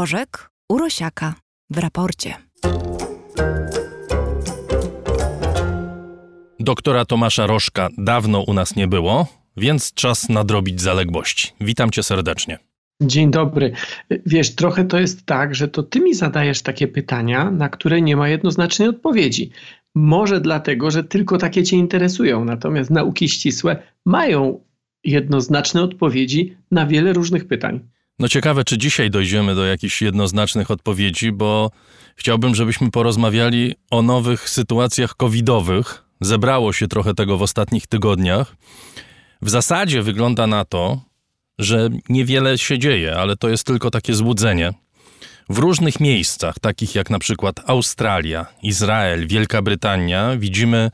Mrożek Urosiaka w raporcie. Doktora Tomasza Rożka dawno u nas nie było, więc czas nadrobić zaległości. Witam cię serdecznie. Dzień dobry. Wiesz, trochę to jest tak, że to ty mi zadajesz takie pytania, na które nie ma jednoznacznej odpowiedzi. Może dlatego, że tylko takie cię interesują, natomiast nauki ścisłe mają jednoznaczne odpowiedzi na wiele różnych pytań. No ciekawe, czy dzisiaj dojdziemy do jakichś jednoznacznych odpowiedzi, bo chciałbym, żebyśmy porozmawiali o nowych sytuacjach covidowych. Zebrało się trochę tego w ostatnich tygodniach. W zasadzie wygląda na to, że niewiele się dzieje, ale to jest tylko takie złudzenie. W różnych miejscach, takich jak na przykład Australia, Izrael, Wielka Brytania, widzimy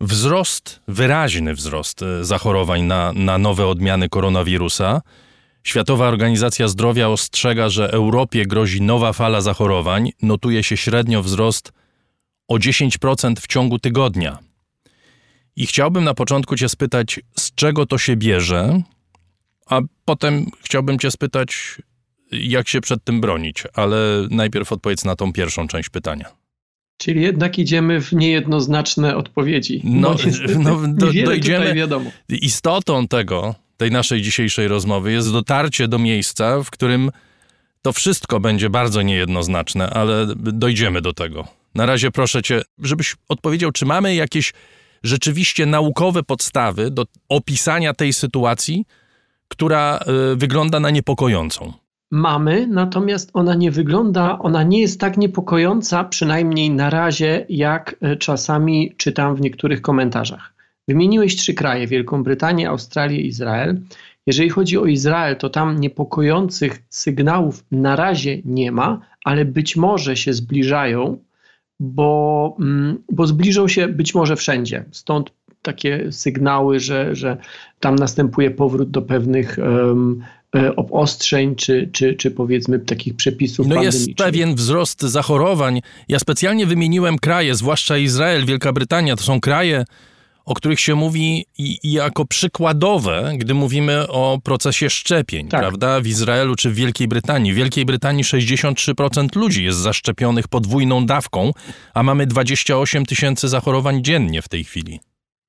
wzrost, wyraźny wzrost e, zachorowań na, na nowe odmiany koronawirusa. Światowa Organizacja Zdrowia ostrzega, że Europie grozi nowa fala zachorowań. Notuje się średnio wzrost o 10% w ciągu tygodnia. I chciałbym na początku Cię spytać, z czego to się bierze, a potem chciałbym Cię spytać, jak się przed tym bronić, ale najpierw odpowiedz na tą pierwszą część pytania. Czyli jednak idziemy w niejednoznaczne odpowiedzi. No, no do, dojdziemy. Wiadomo. Istotą tego, tej naszej dzisiejszej rozmowy jest dotarcie do miejsca, w którym to wszystko będzie bardzo niejednoznaczne, ale dojdziemy do tego. Na razie proszę cię, żebyś odpowiedział, czy mamy jakieś rzeczywiście naukowe podstawy do opisania tej sytuacji, która y, wygląda na niepokojącą. Mamy, natomiast ona nie wygląda, ona nie jest tak niepokojąca, przynajmniej na razie, jak y, czasami czytam w niektórych komentarzach. Wymieniłeś trzy kraje: Wielką Brytanię, Australię i Izrael. Jeżeli chodzi o Izrael, to tam niepokojących sygnałów na razie nie ma, ale być może się zbliżają, bo, mm, bo zbliżą się być może wszędzie. Stąd takie sygnały, że, że tam następuje powrót do pewnych um, obostrzeń, czy, czy, czy powiedzmy takich przepisów No jest pewien wzrost zachorowań. Ja specjalnie wymieniłem kraje, zwłaszcza Izrael, Wielka Brytania. To są kraje, o których się mówi jako przykładowe, gdy mówimy o procesie szczepień, tak. prawda? W Izraelu czy w Wielkiej Brytanii. W Wielkiej Brytanii 63% ludzi jest zaszczepionych podwójną dawką, a mamy 28 tysięcy zachorowań dziennie w tej chwili.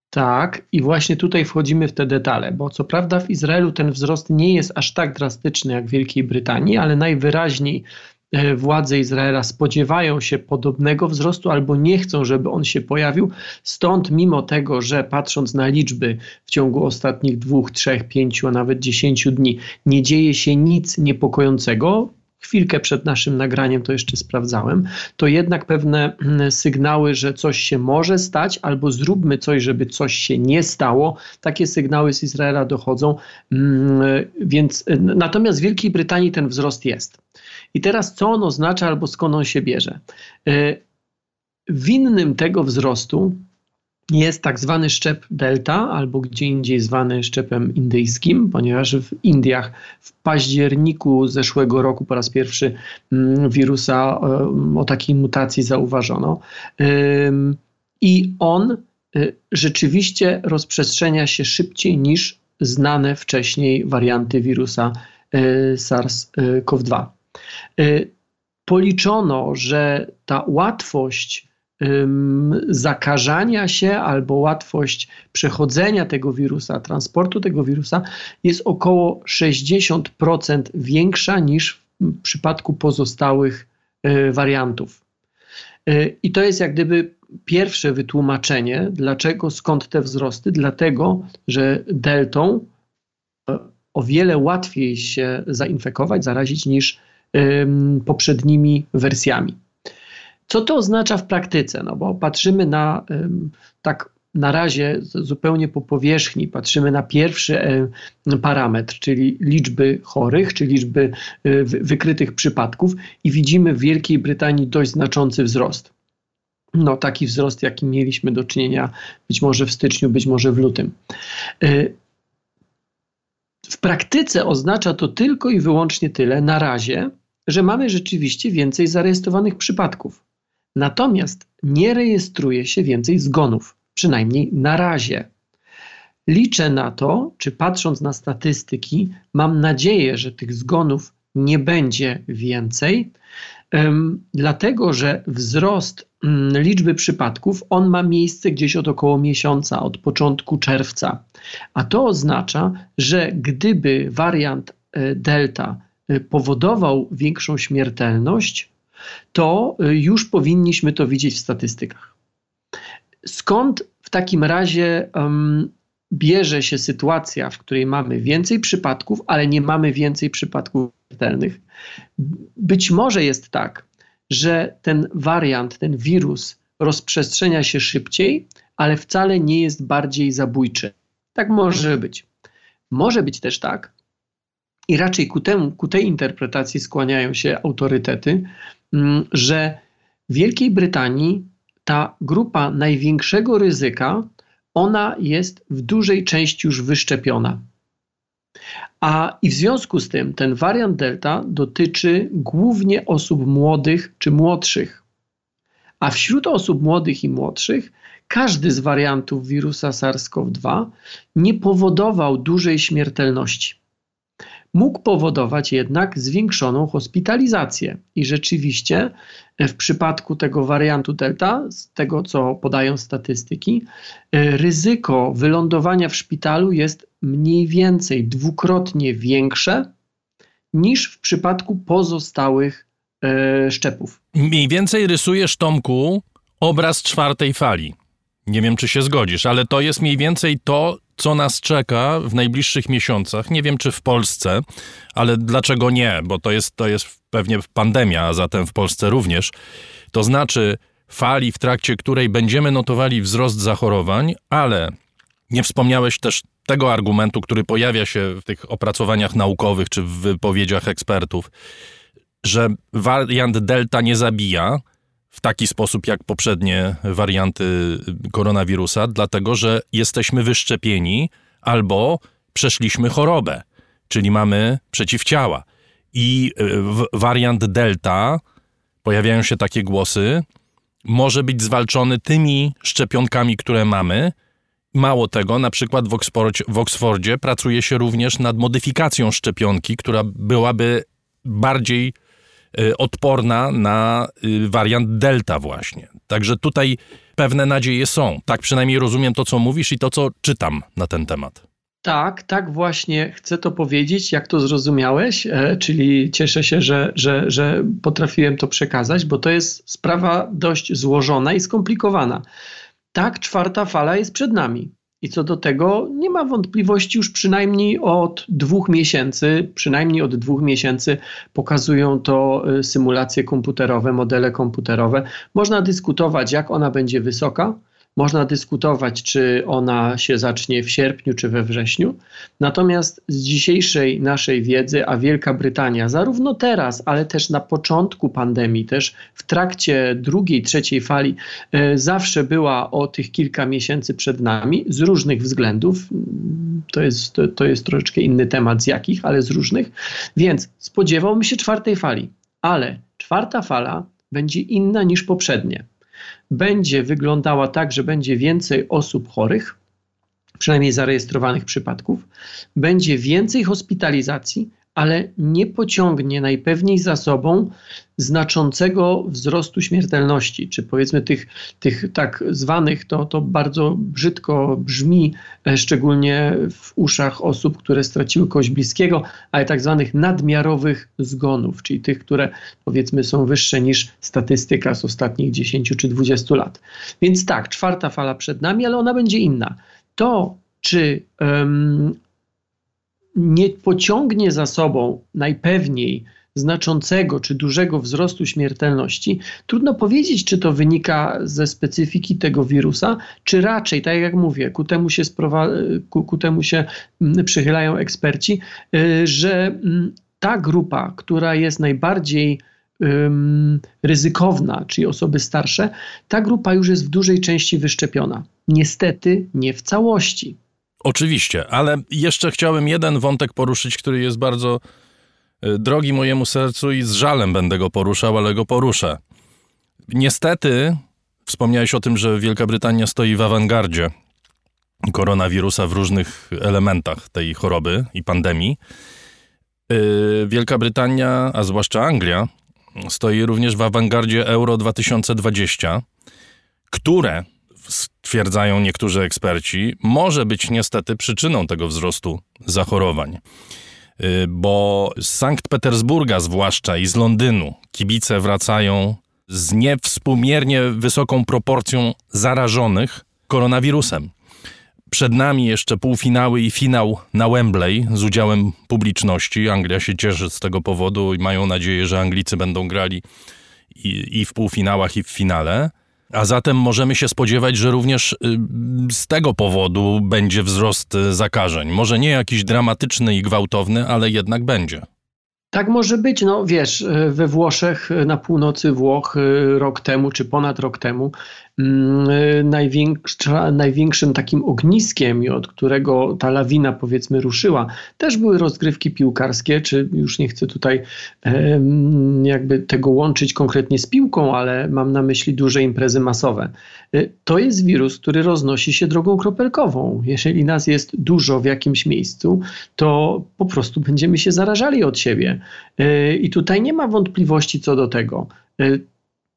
Tak, i właśnie tutaj wchodzimy w te detale, bo co prawda w Izraelu ten wzrost nie jest aż tak drastyczny jak w Wielkiej Brytanii, ale najwyraźniej władze Izraela spodziewają się podobnego wzrostu albo nie chcą, żeby on się pojawił. Stąd, mimo tego, że patrząc na liczby w ciągu ostatnich dwóch, trzech, pięciu, a nawet dziesięciu dni, nie dzieje się nic niepokojącego, chwilkę przed naszym nagraniem to jeszcze sprawdzałem, to jednak pewne mm, sygnały, że coś się może stać, albo zróbmy coś, żeby coś się nie stało, takie sygnały z Izraela dochodzą. Mm, więc natomiast w Wielkiej Brytanii ten wzrost jest. I teraz co on oznacza, albo skąd on się bierze? E, winnym tego wzrostu jest tak zwany szczep delta, albo gdzie indziej zwany szczepem indyjskim, ponieważ w Indiach w październiku zeszłego roku po raz pierwszy mm, wirusa o takiej mutacji zauważono. I on rzeczywiście rozprzestrzenia się szybciej niż znane wcześniej warianty wirusa y, SARS-CoV-2. Y, policzono, że ta łatwość zakażania się albo łatwość przechodzenia tego wirusa, transportu tego wirusa jest około 60% większa niż w przypadku pozostałych e, wariantów. E, I to jest jak gdyby pierwsze wytłumaczenie, dlaczego, skąd te wzrosty, dlatego, że deltą e, o wiele łatwiej się zainfekować, zarazić niż poprzednimi wersjami. Co to oznacza w praktyce? No bo patrzymy na tak na razie zupełnie po powierzchni, patrzymy na pierwszy parametr, czyli liczby chorych, czy liczby e, wykrytych przypadków i widzimy w Wielkiej Brytanii dość znaczący wzrost. No, taki wzrost, jaki mieliśmy do czynienia być może w styczniu, być może w lutym. E, w praktyce oznacza to tylko i wyłącznie tyle na razie, że mamy rzeczywiście więcej zarejestrowanych przypadków. Natomiast nie rejestruje się więcej zgonów, przynajmniej na razie. Liczę na to, czy patrząc na statystyki, mam nadzieję, że tych zgonów nie będzie więcej, dlatego że wzrost mm, liczby przypadków on ma miejsce gdzieś od około miesiąca, od początku czerwca. A to oznacza, że gdyby wariant e, Delta powodował większą śmiertelność, to e, już powinniśmy to widzieć w statystykach. Skąd w takim razie um, bierze się sytuacja, w której mamy więcej przypadków, ale nie mamy więcej przypadków śmiertelnych? Być może jest tak, że ten wariant, ten wirus rozprzestrzenia się szybciej, ale wcale nie jest bardziej zabójczy. Tak może być. Może być też tak, i raczej ku, temu, ku tej interpretacji skłaniają się autorytety, mm, że w Wielkiej Brytanii ta grupa największego ryzyka, ona jest w dużej części już wyszczepiona. A i w związku z tym ten wariant Delta dotyczy głównie osób młodych czy młodszych. A wśród osób młodych i młodszych każdy z wariantów wirusa SARS-CoV-2 nie powodował dużej śmiertelności mógł powodować jednak zwiększoną hospitalizację. I rzeczywiście e, w przypadku tego wariantu Delta, z tego co podają statystyki, e, ryzyko wylądowania w szpitalu jest mniej więcej dwukrotnie większe niż w przypadku pozostałych e, szczepów. Mniej więcej rysujesz, Tomku, obraz czwartej fali. Nie wiem, czy się zgodzisz, ale to jest mniej więcej to, co nas czeka w najbliższych miesiącach. Nie wiem, czy w Polsce, ale dlaczego nie? Bo to jest, to jest pewnie pandemia, a zatem w Polsce również. To znaczy fali, w trakcie której będziemy notowali wzrost zachorowań, ale nie wspomniałeś też tego argumentu, który pojawia się w tych opracowaniach naukowych czy w wypowiedziach ekspertów, że wariant delta nie zabija, w taki sposób jak poprzednie warianty koronawirusa, dlatego że jesteśmy wyszczepieni albo przeszliśmy chorobę, czyli mamy przeciwciała. I e, wariant Delta, pojawiają się takie głosy, może być zwalczony tymi szczepionkami, które mamy. Mało tego, na przykład w Oksfordzie, w Oksfordzie pracuje się również nad modyfikacją szczepionki, która byłaby bardziej odporna na y, wariant delta właśnie. Także tutaj pewne nadzieje są. Tak przynajmniej rozumiem to, co mówisz i to, co czytam na ten temat. Tak, tak właśnie chcę to powiedzieć, jak to zrozumiałeś, e, czyli cieszę się, że, że, że potrafiłem to przekazać, bo to jest sprawa dość złożona i skomplikowana. Tak, czwarta fala jest przed nami. I co do tego nie ma wątpliwości już przynajmniej od dwóch miesięcy, przynajmniej od dwóch miesięcy pokazują to y, symulacje komputerowe, modele komputerowe. Można dyskutować, jak ona będzie wysoka, można dyskutować, czy ona się zacznie w sierpniu czy we wrześniu. Natomiast z dzisiejszej naszej wiedzy, a Wielka Brytania, zarówno teraz, ale też na początku pandemii, też w trakcie drugiej, trzeciej fali, e, zawsze była o tych kilka miesięcy przed nami z różnych względów. To jest, to, to jest troszeczkę inny temat z jakich, ale z różnych. Więc spodziewałbym się czwartej fali, ale czwarta fala będzie inna niż poprzednie będzie wyglądała tak, że będzie więcej osób chorych, przynajmniej zarejestrowanych przypadków, będzie więcej hospitalizacji, ale nie pociągnie najpewniej za sobą znaczącego wzrostu śmiertelności, czy powiedzmy tych, tych tak zwanych, to, to bardzo brzydko brzmi, e, szczególnie w uszach osób, które straciły kogoś bliskiego, ale tak zwanych nadmiarowych zgonów, czyli tych, które powiedzmy są wyższe niż statystyka z ostatnich 10 czy 20 lat. Więc tak, czwarta fala przed nami, ale ona będzie inna. To, czy um, nie pociągnie za sobą najpewniej znaczącego czy dużego wzrostu śmiertelności, trudno powiedzieć, czy to wynika ze specyfiki tego wirusa, czy raczej, tak jak mówię, ku temu się, ku, ku temu się mm, przychylają eksperci, y, że mm, ta grupa, która jest najbardziej ryzykowna, czyli osoby starsze, ta grupa już jest w dużej części wyszczepiona. Niestety nie w całości. Oczywiście, ale jeszcze chciałem jeden wątek poruszyć, który jest bardzo e, drogi mojemu sercu i z żalem będę go poruszał, ale go poruszę. Niestety, wspomniałeś o tym, że Wielka Brytania stoi w awangardzie koronawirusa w różnych elementach tej choroby i pandemii. Yy, Wielka Brytania, a zwłaszcza Anglia, stoi również w awangardzie Euro 2020, które, stwierdzają niektórzy eksperci, może być niestety przyczyną tego wzrostu zachorowań. Yy, bo z Sankt Petersburga zwłaszcza i z Londynu kibice wracają z niewspółmiernie wysoką proporcją zarażonych koronawirusem. Przed nami jeszcze półfinały i finał na Wembley z udziałem publiczności. Anglia się cieszy z tego powodu i mają nadzieję, że Anglicy będą grali i, i w półfinałach, i w finale. A zatem możemy się spodziewać, że również y, z tego powodu będzie wzrost zakażeń. Może nie jakiś dramatyczny i gwałtowny, ale jednak będzie. Tak może być. No wiesz, we Włoszech, na północy Włoch rok temu, czy ponad rok temu, największym takim ogniskiem, od którego ta lawina powiedzmy ruszyła, też były rozgrywki piłkarskie, czy już nie chcę tutaj jakby tego łączyć konkretnie z piłką, ale mam na myśli duże imprezy masowe. Y, to jest wirus, który roznosi się drogą kropelkową. Jeżeli nas jest dużo w jakimś miejscu, to po prostu będziemy się zarażali od siebie. Y, I tutaj nie ma wątpliwości co do tego.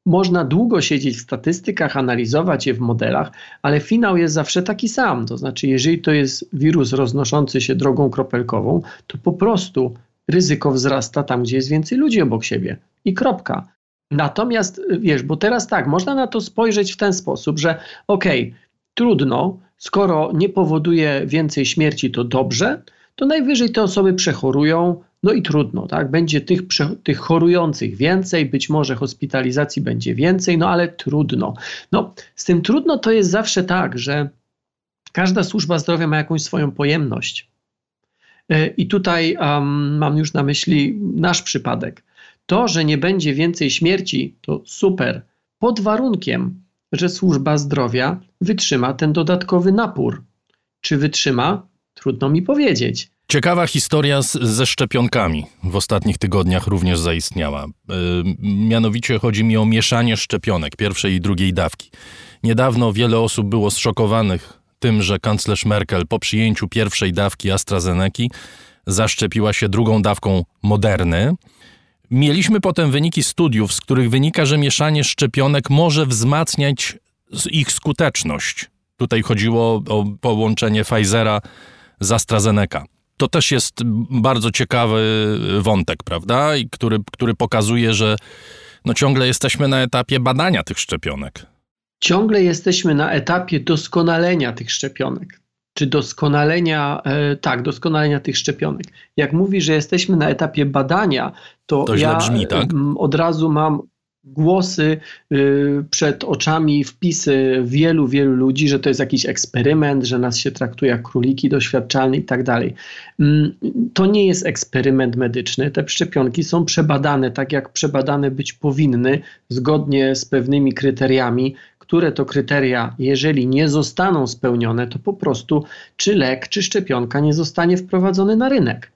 Można długo siedzieć w statystykach, analizować je w modelach, ale finał jest zawsze taki sam. To znaczy, jeżeli to jest wirus roznoszący się drogą kropelkową, to po prostu ryzyko wzrasta tam, gdzie jest więcej ludzi obok siebie. I kropka. Natomiast wiesz, bo teraz tak, można na to spojrzeć w ten sposób, że okej, okay, trudno, skoro nie powoduje więcej śmierci, to dobrze, to najwyżej te osoby przechorują, no i trudno, tak? Będzie tych, tych chorujących więcej, być może hospitalizacji będzie więcej, no ale trudno. No, z tym trudno to jest zawsze tak, że każda służba zdrowia ma jakąś swoją pojemność. E, I tutaj um, mam już na myśli nasz przypadek. To, że nie będzie więcej śmierci, to super, pod warunkiem, że służba zdrowia wytrzyma ten dodatkowy napór. Czy wytrzyma? Trudno mi powiedzieć. Ciekawa historia z, ze szczepionkami w ostatnich tygodniach również zaistniała. Yy, mianowicie chodzi mi o mieszanie szczepionek pierwszej i drugiej dawki. Niedawno wiele osób było zszokowanych tym, że kanclerz Merkel po przyjęciu pierwszej dawki AstraZeneca zaszczepiła się drugą dawką Moderny. Mieliśmy potem wyniki studiów, z których wynika, że mieszanie szczepionek może wzmacniać ich skuteczność. Tutaj chodziło o połączenie Pfizera z AstraZeneca. To też jest bardzo ciekawy wątek, prawda? I który, który pokazuje, że no ciągle jesteśmy na etapie badania tych szczepionek. Ciągle jesteśmy na etapie doskonalenia tych szczepionek. Czy doskonalenia, e, tak, doskonalenia tych szczepionek. Jak mówi, że jesteśmy na etapie badania, to, to ja brzmi, tak? od razu mam głosy y, przed oczami, wpisy wielu, wielu ludzi, że to jest jakiś eksperyment, że nas się traktuje jak króliki doświadczalne i tak dalej. Mm, to nie jest eksperyment medyczny. Te szczepionki są przebadane tak, jak przebadane być powinny, zgodnie z pewnymi kryteriami, które to kryteria, jeżeli nie zostaną spełnione, to po prostu czy lek, czy szczepionka nie zostanie wprowadzony na rynek.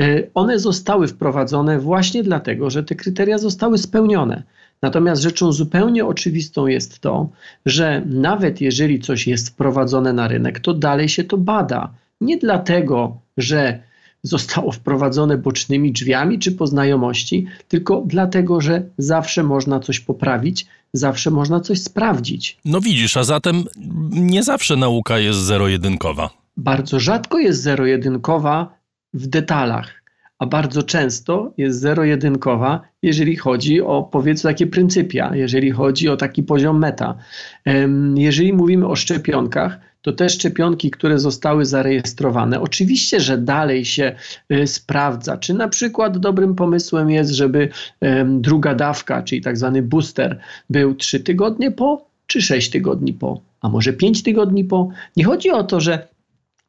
Y, one zostały wprowadzone właśnie dlatego, że te kryteria zostały spełnione. Natomiast rzeczą zupełnie oczywistą jest to, że nawet jeżeli coś jest wprowadzone na rynek, to dalej się to bada. Nie dlatego, że zostało wprowadzone bocznymi drzwiami czy po znajomości, tylko dlatego, że zawsze można coś poprawić, zawsze można coś sprawdzić. No widzisz, a zatem nie zawsze nauka jest zero-jedynkowa. Bardzo rzadko jest zero-jedynkowa w detalach a bardzo często jest zero-jedynkowa, jeżeli chodzi o powiedzmy takie pryncypia, jeżeli chodzi o taki poziom meta. Jeżeli mówimy o szczepionkach, to te szczepionki, które zostały zarejestrowane, oczywiście, że dalej się y, sprawdza, czy na przykład dobrym pomysłem jest, żeby druga dawka, czyli tak zwany booster, był 3 tygodnie po, czy 6 tygodni po, a może 5 tygodni po. Nie chodzi o to, że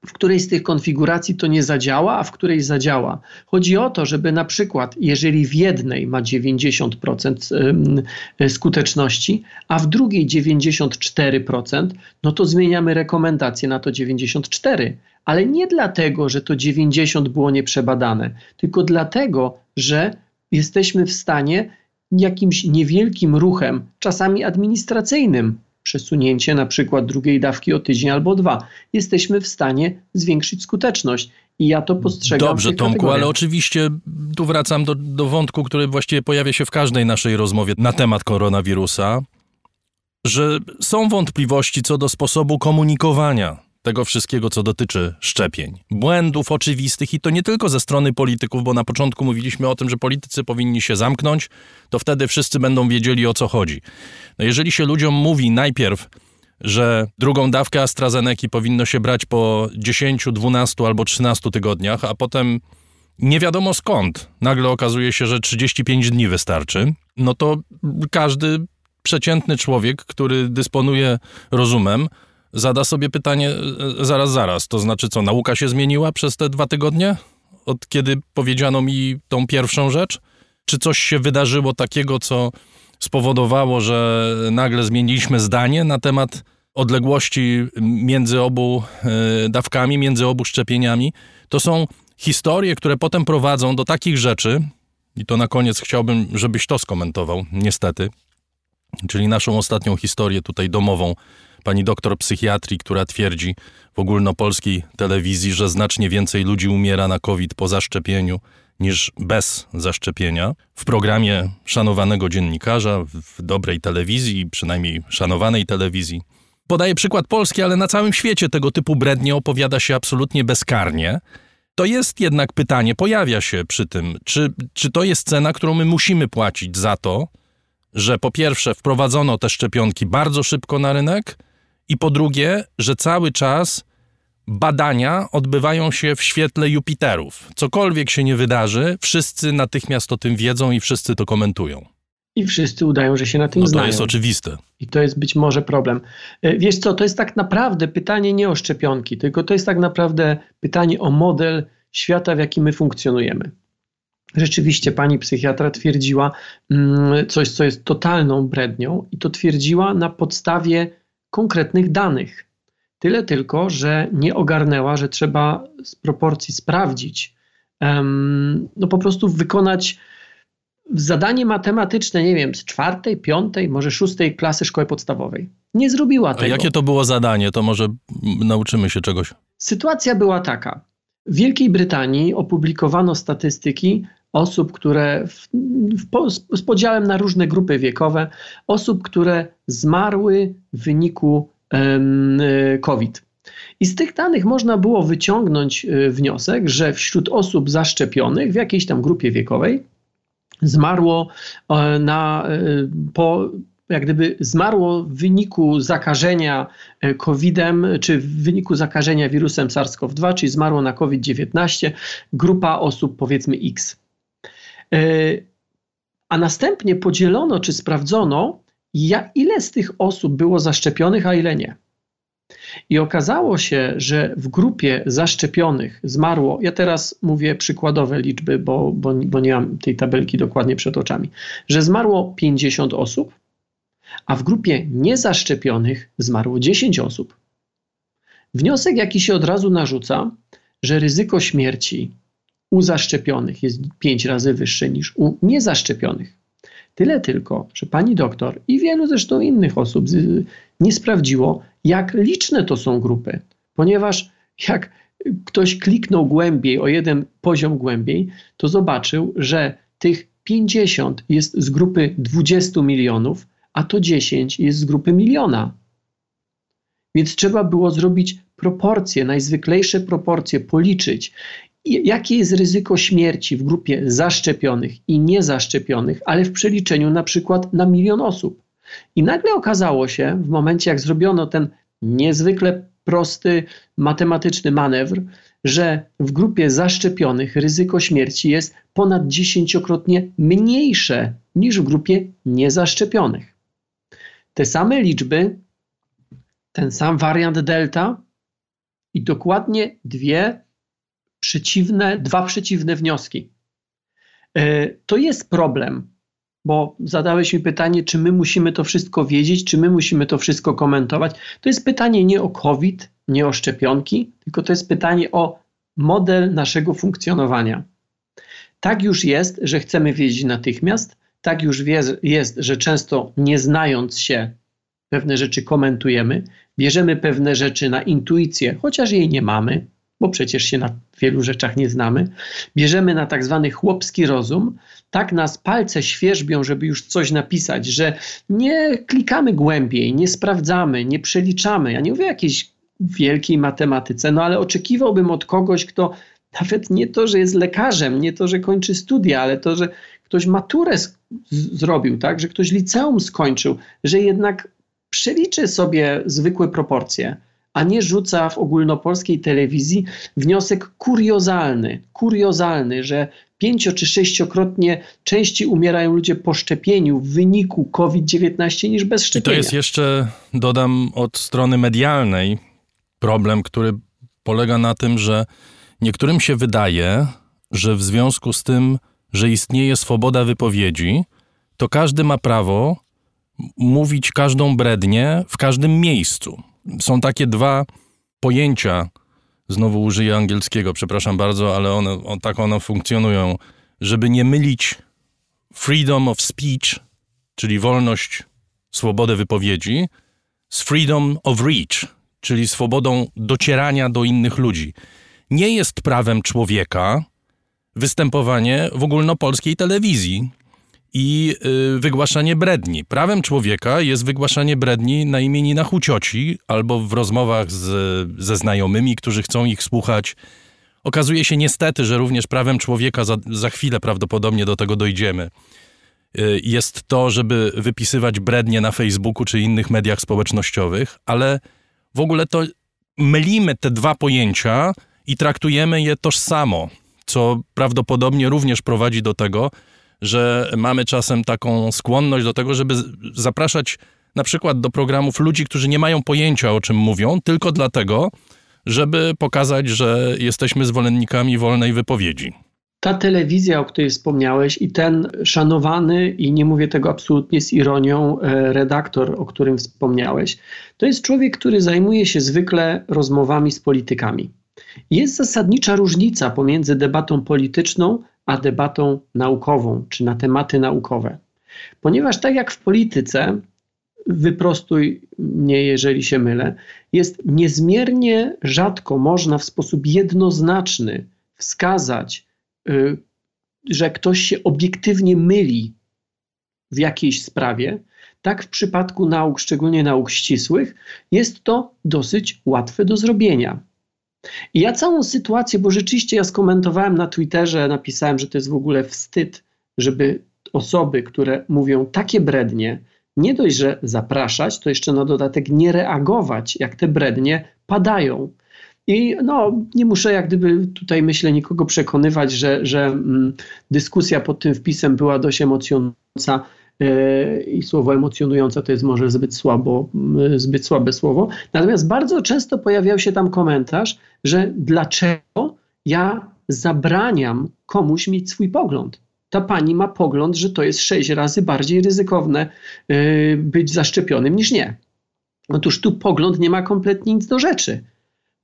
w której z tych konfiguracji to nie zadziała, a w której zadziała. Chodzi o to, żeby na przykład, jeżeli w jednej ma 90% skuteczności, a w drugiej 94%, no to zmieniamy rekomendację na to 94. Ale nie dlatego, że to 90 było nieprzebadane, tylko dlatego, że jesteśmy w stanie jakimś niewielkim ruchem, czasami administracyjnym, przesunięcie na przykład drugiej dawki o tydzień albo dwa, jesteśmy w stanie zwiększyć skuteczność. I ja to postrzegam. Dobrze, Tomku, ale oczywiście tu wracam do, do wątku, który właściwie pojawia się w każdej naszej rozmowie na temat koronawirusa, że są wątpliwości co do sposobu komunikowania tego wszystkiego, co dotyczy szczepień. Błędów oczywistych i to nie tylko ze strony polityków, bo na początku mówiliśmy o tym, że politycy powinni się zamknąć, to wtedy wszyscy będą wiedzieli o co chodzi. No jeżeli się ludziom mówi najpierw, że drugą dawkę AstraZeneca powinno się brać po 10, 12 albo 13 tygodniach, a potem nie wiadomo skąd nagle okazuje się, że 35 dni wystarczy, no to każdy przeciętny człowiek, który dysponuje rozumem, zada sobie pytanie e, zaraz, zaraz. To znaczy co, nauka się zmieniła przez te dwa tygodnie? Od kiedy powiedziano mi tą pierwszą rzecz? Czy coś się wydarzyło takiego, co spowodowało, że nagle zmieniliśmy zdanie na temat odległości między obu e, dawkami, między obu szczepieniami? To są historie, które potem prowadzą do takich rzeczy, i to na koniec chciałbym, żebyś to skomentował, niestety, czyli naszą ostatnią historię tutaj domową pani doktor psychiatrii, która twierdzi w ogólnopolskiej telewizji, że znacznie więcej ludzi umiera na COVID po zaszczepieniu niż bez zaszczepienia. W programie szanowanego dziennikarza, w dobrej telewizji, przynajmniej szanowanej telewizji. Podaję przykład Polski, ale na całym świecie tego typu brednie opowiada się absolutnie bezkarnie. To jest jednak pytanie, pojawia się przy tym, czy, czy to jest cena, którą my musimy płacić za to, że po pierwsze wprowadzono te szczepionki bardzo szybko na rynek, i po drugie, że cały czas badania odbywają się w świetle Jupiterów. Cokolwiek się nie wydarzy, wszyscy natychmiast o tym wiedzą i wszyscy to komentują. I wszyscy udają, że się na tym no, znają. To jest oczywiste. I to jest być może problem. E, wiesz co, to jest tak naprawdę pytanie nie o szczepionki, tylko to jest tak naprawdę pytanie o model świata, w jakim my funkcjonujemy. Rzeczywiście pani psychiatra twierdziła mm, coś, co jest totalną brednią, i to twierdziła na podstawie konkretnych danych. Tyle tylko, że nie ogarnęła, że trzeba z proporcji sprawdzić, no po prostu wykonać zadanie matematyczne, nie wiem, z czwartej, piątej, może szóstej klasy szkoły podstawowej. Nie zrobiła tego. A jakie to było zadanie? To może nauczymy się czegoś. Sytuacja była taka. W Wielkiej Brytanii opublikowano statystyki osób, które w, w, z podziałem na różne grupy wiekowe, osób, które zmarły w wyniku um, COVID. I z tych danych można było wyciągnąć e, wniosek, że wśród osób zaszczepionych w jakiejś tam grupie wiekowej zmarło e, na, e, po jak gdyby zmarło w wyniku zakażenia COVID-em, czy w wyniku zakażenia wirusem SARS-CoV-2, czyli zmarło na COVID-19 grupa osób powiedzmy X. E, a następnie podzielono czy sprawdzono, ile z tych osób było zaszczepionych, a ile nie. I okazało się, że w grupie zaszczepionych zmarło, ja teraz mówię przykładowe liczby, bo, bo, bo nie mam tej tabelki dokładnie przed oczami, że zmarło 50 osób, a w grupie niezaszczepionych zmarło 10 osób. Wniosek, jaki się od razu narzuca, że ryzyko śmierci u zaszczepionych jest pięć razy wyższe niż u niezaszczepionych. Tyle tylko, że pani doktor i wielu zresztą innych osób nie sprawdziło, jak liczne to są grupy, ponieważ jak ktoś kliknął głębiej, o jeden poziom głębiej, to zobaczył, że tych 50 jest z grupy 20 milionów, a to 10 jest z grupy miliona. Więc trzeba było zrobić proporcje, najzwyklejsze proporcje, policzyć jakie jest ryzyko śmierci w grupie zaszczepionych i niezaszczepionych, ale w przeliczeniu na przykład na milion osób. I nagle okazało się, w momencie jak zrobiono ten niezwykle prosty matematyczny manewr, że w grupie zaszczepionych ryzyko śmierci jest ponad dziesięciokrotnie mniejsze niż w grupie niezaszczepionych. Te same liczby, ten sam wariant delta i dokładnie dwie przeciwne, dwa przeciwne wnioski. E, to jest problem, bo zadałeś mi pytanie, czy my musimy to wszystko wiedzieć, czy my musimy to wszystko komentować. To jest pytanie nie o COVID, nie o szczepionki, tylko to jest pytanie o model naszego funkcjonowania. Tak już jest, że chcemy wiedzieć natychmiast, tak już jest, że często nie znając się pewne rzeczy komentujemy, bierzemy pewne rzeczy na intuicję, chociaż jej nie mamy, bo przecież się na wielu rzeczach nie znamy. Bierzemy na tak zwany chłopski rozum, tak nas palce świerzbią, żeby już coś napisać, że nie klikamy głębiej, nie sprawdzamy, nie przeliczamy. Ja nie mówię o jakiejś wielkiej matematyce, no ale oczekiwałbym od kogoś, kto nawet nie to, że jest lekarzem, nie to, że kończy studia, ale to, że ktoś maturę zrobił, tak, że ktoś liceum skończył, że jednak przeliczy sobie zwykłe proporcje, a nie rzuca w ogólnopolskiej telewizji wniosek kuriozalny, kuriozalny, że pięcio czy sześciokrotnie częściej umierają ludzie po szczepieniu w wyniku COVID-19 niż bez szczepienia. I to jest jeszcze, dodam, od strony medialnej problem, który polega na tym, że niektórym się wydaje, że w związku z tym, że istnieje swoboda wypowiedzi, to każdy ma prawo mówić każdą brednię w każdym miejscu. Są takie dwa pojęcia, znowu użyję angielskiego, przepraszam bardzo, ale one, on, tak one funkcjonują, żeby nie mylić freedom of speech, czyli wolność, swobodę wypowiedzi, z freedom of reach, czyli swobodą docierania do innych ludzi. Nie jest prawem człowieka występowanie w ogólnopolskiej telewizji i y, wygłaszanie bredni. Prawem człowieka jest wygłaszanie bredni na imieninach u cioci albo w rozmowach z, ze znajomymi, którzy chcą ich słuchać. Okazuje się niestety, że również prawem człowieka, za, za chwilę prawdopodobnie do tego dojdziemy, y, jest to, żeby wypisywać brednie na Facebooku czy innych mediach społecznościowych, ale w ogóle to mylimy te dwa pojęcia i traktujemy je tożsamo, co prawdopodobnie również prowadzi do tego, że mamy czasem taką skłonność do tego, żeby zapraszać na przykład do programów ludzi, którzy nie mają pojęcia o czym mówią, tylko dlatego, żeby pokazać, że jesteśmy zwolennikami wolnej wypowiedzi. Ta telewizja, o której wspomniałeś, i ten szanowany, i nie mówię tego absolutnie z ironią, e, redaktor, o którym wspomniałeś, to jest człowiek, który zajmuje się zwykle rozmowami z politykami. Jest zasadnicza różnica pomiędzy debatą polityczną a debatą naukową czy na tematy naukowe. Ponieważ tak jak w polityce, wyprostuj mnie, jeżeli się mylę, jest niezmiernie rzadko można w sposób jednoznaczny wskazać, y, że ktoś się obiektywnie myli w jakiejś sprawie, tak w przypadku nauk, szczególnie nauk ścisłych, jest to dosyć łatwe do zrobienia. I ja całą sytuację, bo rzeczywiście ja skomentowałem na Twitterze, napisałem, że to jest w ogóle wstyd, żeby osoby, które mówią takie brednie, nie dość, że zapraszać, to jeszcze na dodatek nie reagować, jak te brednie padają. I no, nie muszę jak gdyby tutaj, myślę, nikogo przekonywać, że, że mm, dyskusja pod tym wpisem była dość emocjonująca i słowo emocjonujące to jest może zbyt słabo, zbyt słabe słowo. Natomiast bardzo często pojawiał się tam komentarz, że dlaczego ja zabraniam komuś mieć swój pogląd. Ta pani ma pogląd, że to jest sześć razy bardziej ryzykowne e, być zaszczepionym niż nie. Otóż tu pogląd nie ma kompletnie nic do rzeczy.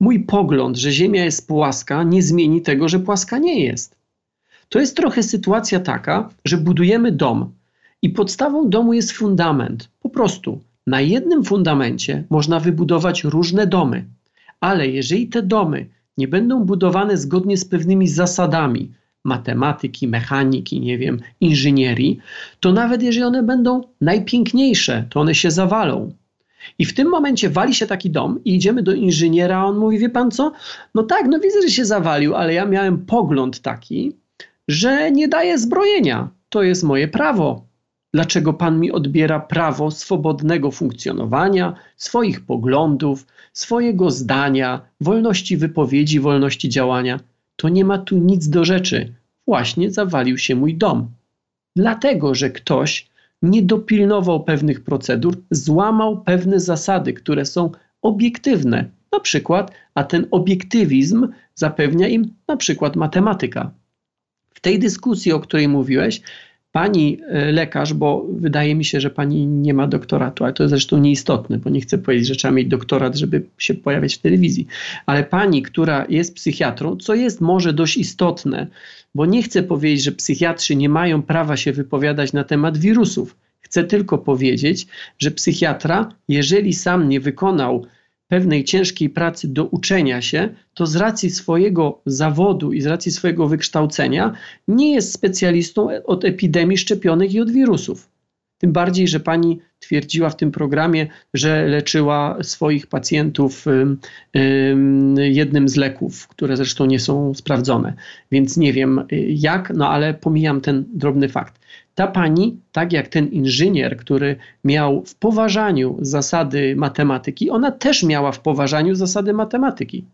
Mój pogląd, że Ziemia jest płaska, nie zmieni tego, że płaska nie jest. To jest trochę sytuacja taka, że budujemy dom, i podstawą domu jest fundament. Po prostu na jednym fundamencie można wybudować różne domy, ale jeżeli te domy nie będą budowane zgodnie z pewnymi zasadami matematyki, mechaniki, nie wiem, inżynierii, to nawet jeżeli one będą najpiękniejsze, to one się zawalą. I w tym momencie wali się taki dom i idziemy do inżyniera, a on mówi, wie pan co? No tak, no widzę, że się zawalił, ale ja miałem pogląd taki, że nie daje zbrojenia. To jest moje prawo. Dlaczego Pan mi odbiera prawo swobodnego funkcjonowania, swoich poglądów, swojego zdania, wolności wypowiedzi, wolności działania? To nie ma tu nic do rzeczy. Właśnie zawalił się mój dom. Dlatego, że ktoś nie dopilnował pewnych procedur, złamał pewne zasady, które są obiektywne, na przykład, a ten obiektywizm zapewnia im na przykład matematyka. W tej dyskusji, o której mówiłeś, pani e, lekarz, bo wydaje mi się, że pani nie ma doktoratu, ale to jest zresztą nieistotne, bo nie chcę powiedzieć, że trzeba mieć doktorat, żeby się pojawiać w telewizji, ale pani, która jest psychiatrą, co jest może dość istotne, bo nie chcę powiedzieć, że psychiatrzy nie mają prawa się wypowiadać na temat wirusów. Chcę tylko powiedzieć, że psychiatra, jeżeli sam nie wykonał pewnej ciężkiej pracy do uczenia się, to z racji swojego zawodu i z racji swojego wykształcenia nie jest specjalistą od epidemii szczepionek i od wirusów. Tym bardziej, że pani twierdziła w tym programie, że leczyła swoich pacjentów jednym z leków, które zresztą nie są sprawdzone. Więc nie wiem y, jak, no ale pomijam ten drobny fakt. Ta pani, tak jak ten inżynier, który miał w poważaniu zasady matematyki, ona też miała w poważaniu zasady matematyki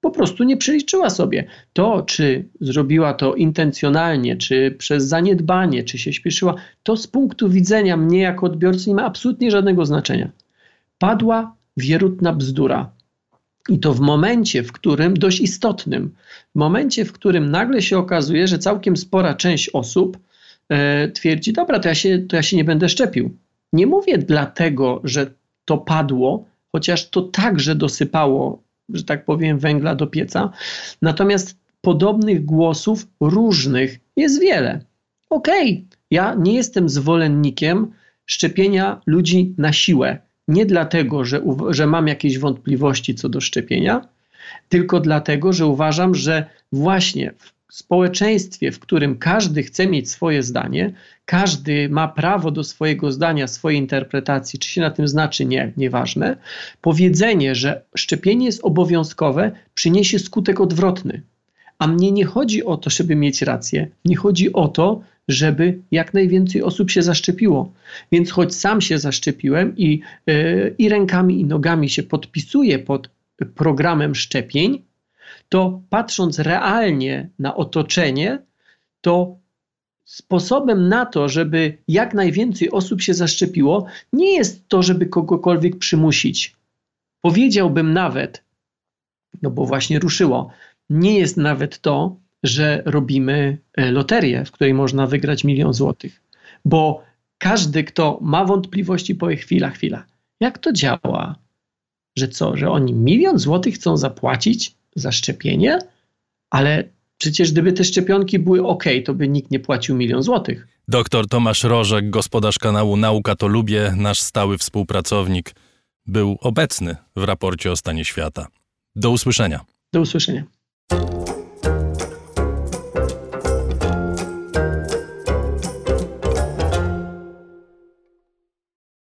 po prostu nie przeliczyła sobie. To, czy zrobiła to intencjonalnie, czy przez zaniedbanie, czy się śpieszyła, to z punktu widzenia mnie jako odbiorcy nie ma absolutnie żadnego znaczenia. Padła wierutna bzdura. I to w momencie, w którym, dość istotnym, w momencie, w którym nagle się okazuje, że całkiem spora część osób e, twierdzi, dobra, to ja, się, to ja się nie będę szczepił. Nie mówię dlatego, że to padło, chociaż to także dosypało że tak powiem, węgla do pieca. Natomiast podobnych głosów różnych jest wiele. Okej, okay, ja nie jestem zwolennikiem szczepienia ludzi na siłę. Nie dlatego, że, że mam jakieś wątpliwości co do szczepienia, tylko dlatego, że uważam, że właśnie w społeczeństwie, w którym każdy chce mieć swoje zdanie, każdy ma prawo do swojego zdania, swojej interpretacji, czy się na tym znaczy nie, nieważne, powiedzenie, że szczepienie jest obowiązkowe, przyniesie skutek odwrotny. A mnie nie chodzi o to, żeby mieć rację, nie chodzi o to, żeby jak najwięcej osób się zaszczepiło. Więc choć sam się zaszczepiłem i, yy, i rękami, i nogami się podpisuję pod programem szczepień, to patrząc realnie na otoczenie, to sposobem na to, żeby jak najwięcej osób się zaszczepiło, nie jest to, żeby kogokolwiek przymusić. Powiedziałbym nawet, no bo właśnie ruszyło, nie jest nawet to, że robimy e, loterię, w której można wygrać milion złotych. Bo każdy, kto ma wątpliwości, powie chwila, chwila. Jak to działa? Że co, że oni milion złotych chcą zapłacić za szczepienie? Ale Przecież gdyby te szczepionki były ok, to by nikt nie płacił milion złotych. Doktor Tomasz Rożek, gospodarz kanału Nauka to Lubię, nasz stały współpracownik, był obecny w raporcie o stanie świata. Do usłyszenia. Do usłyszenia.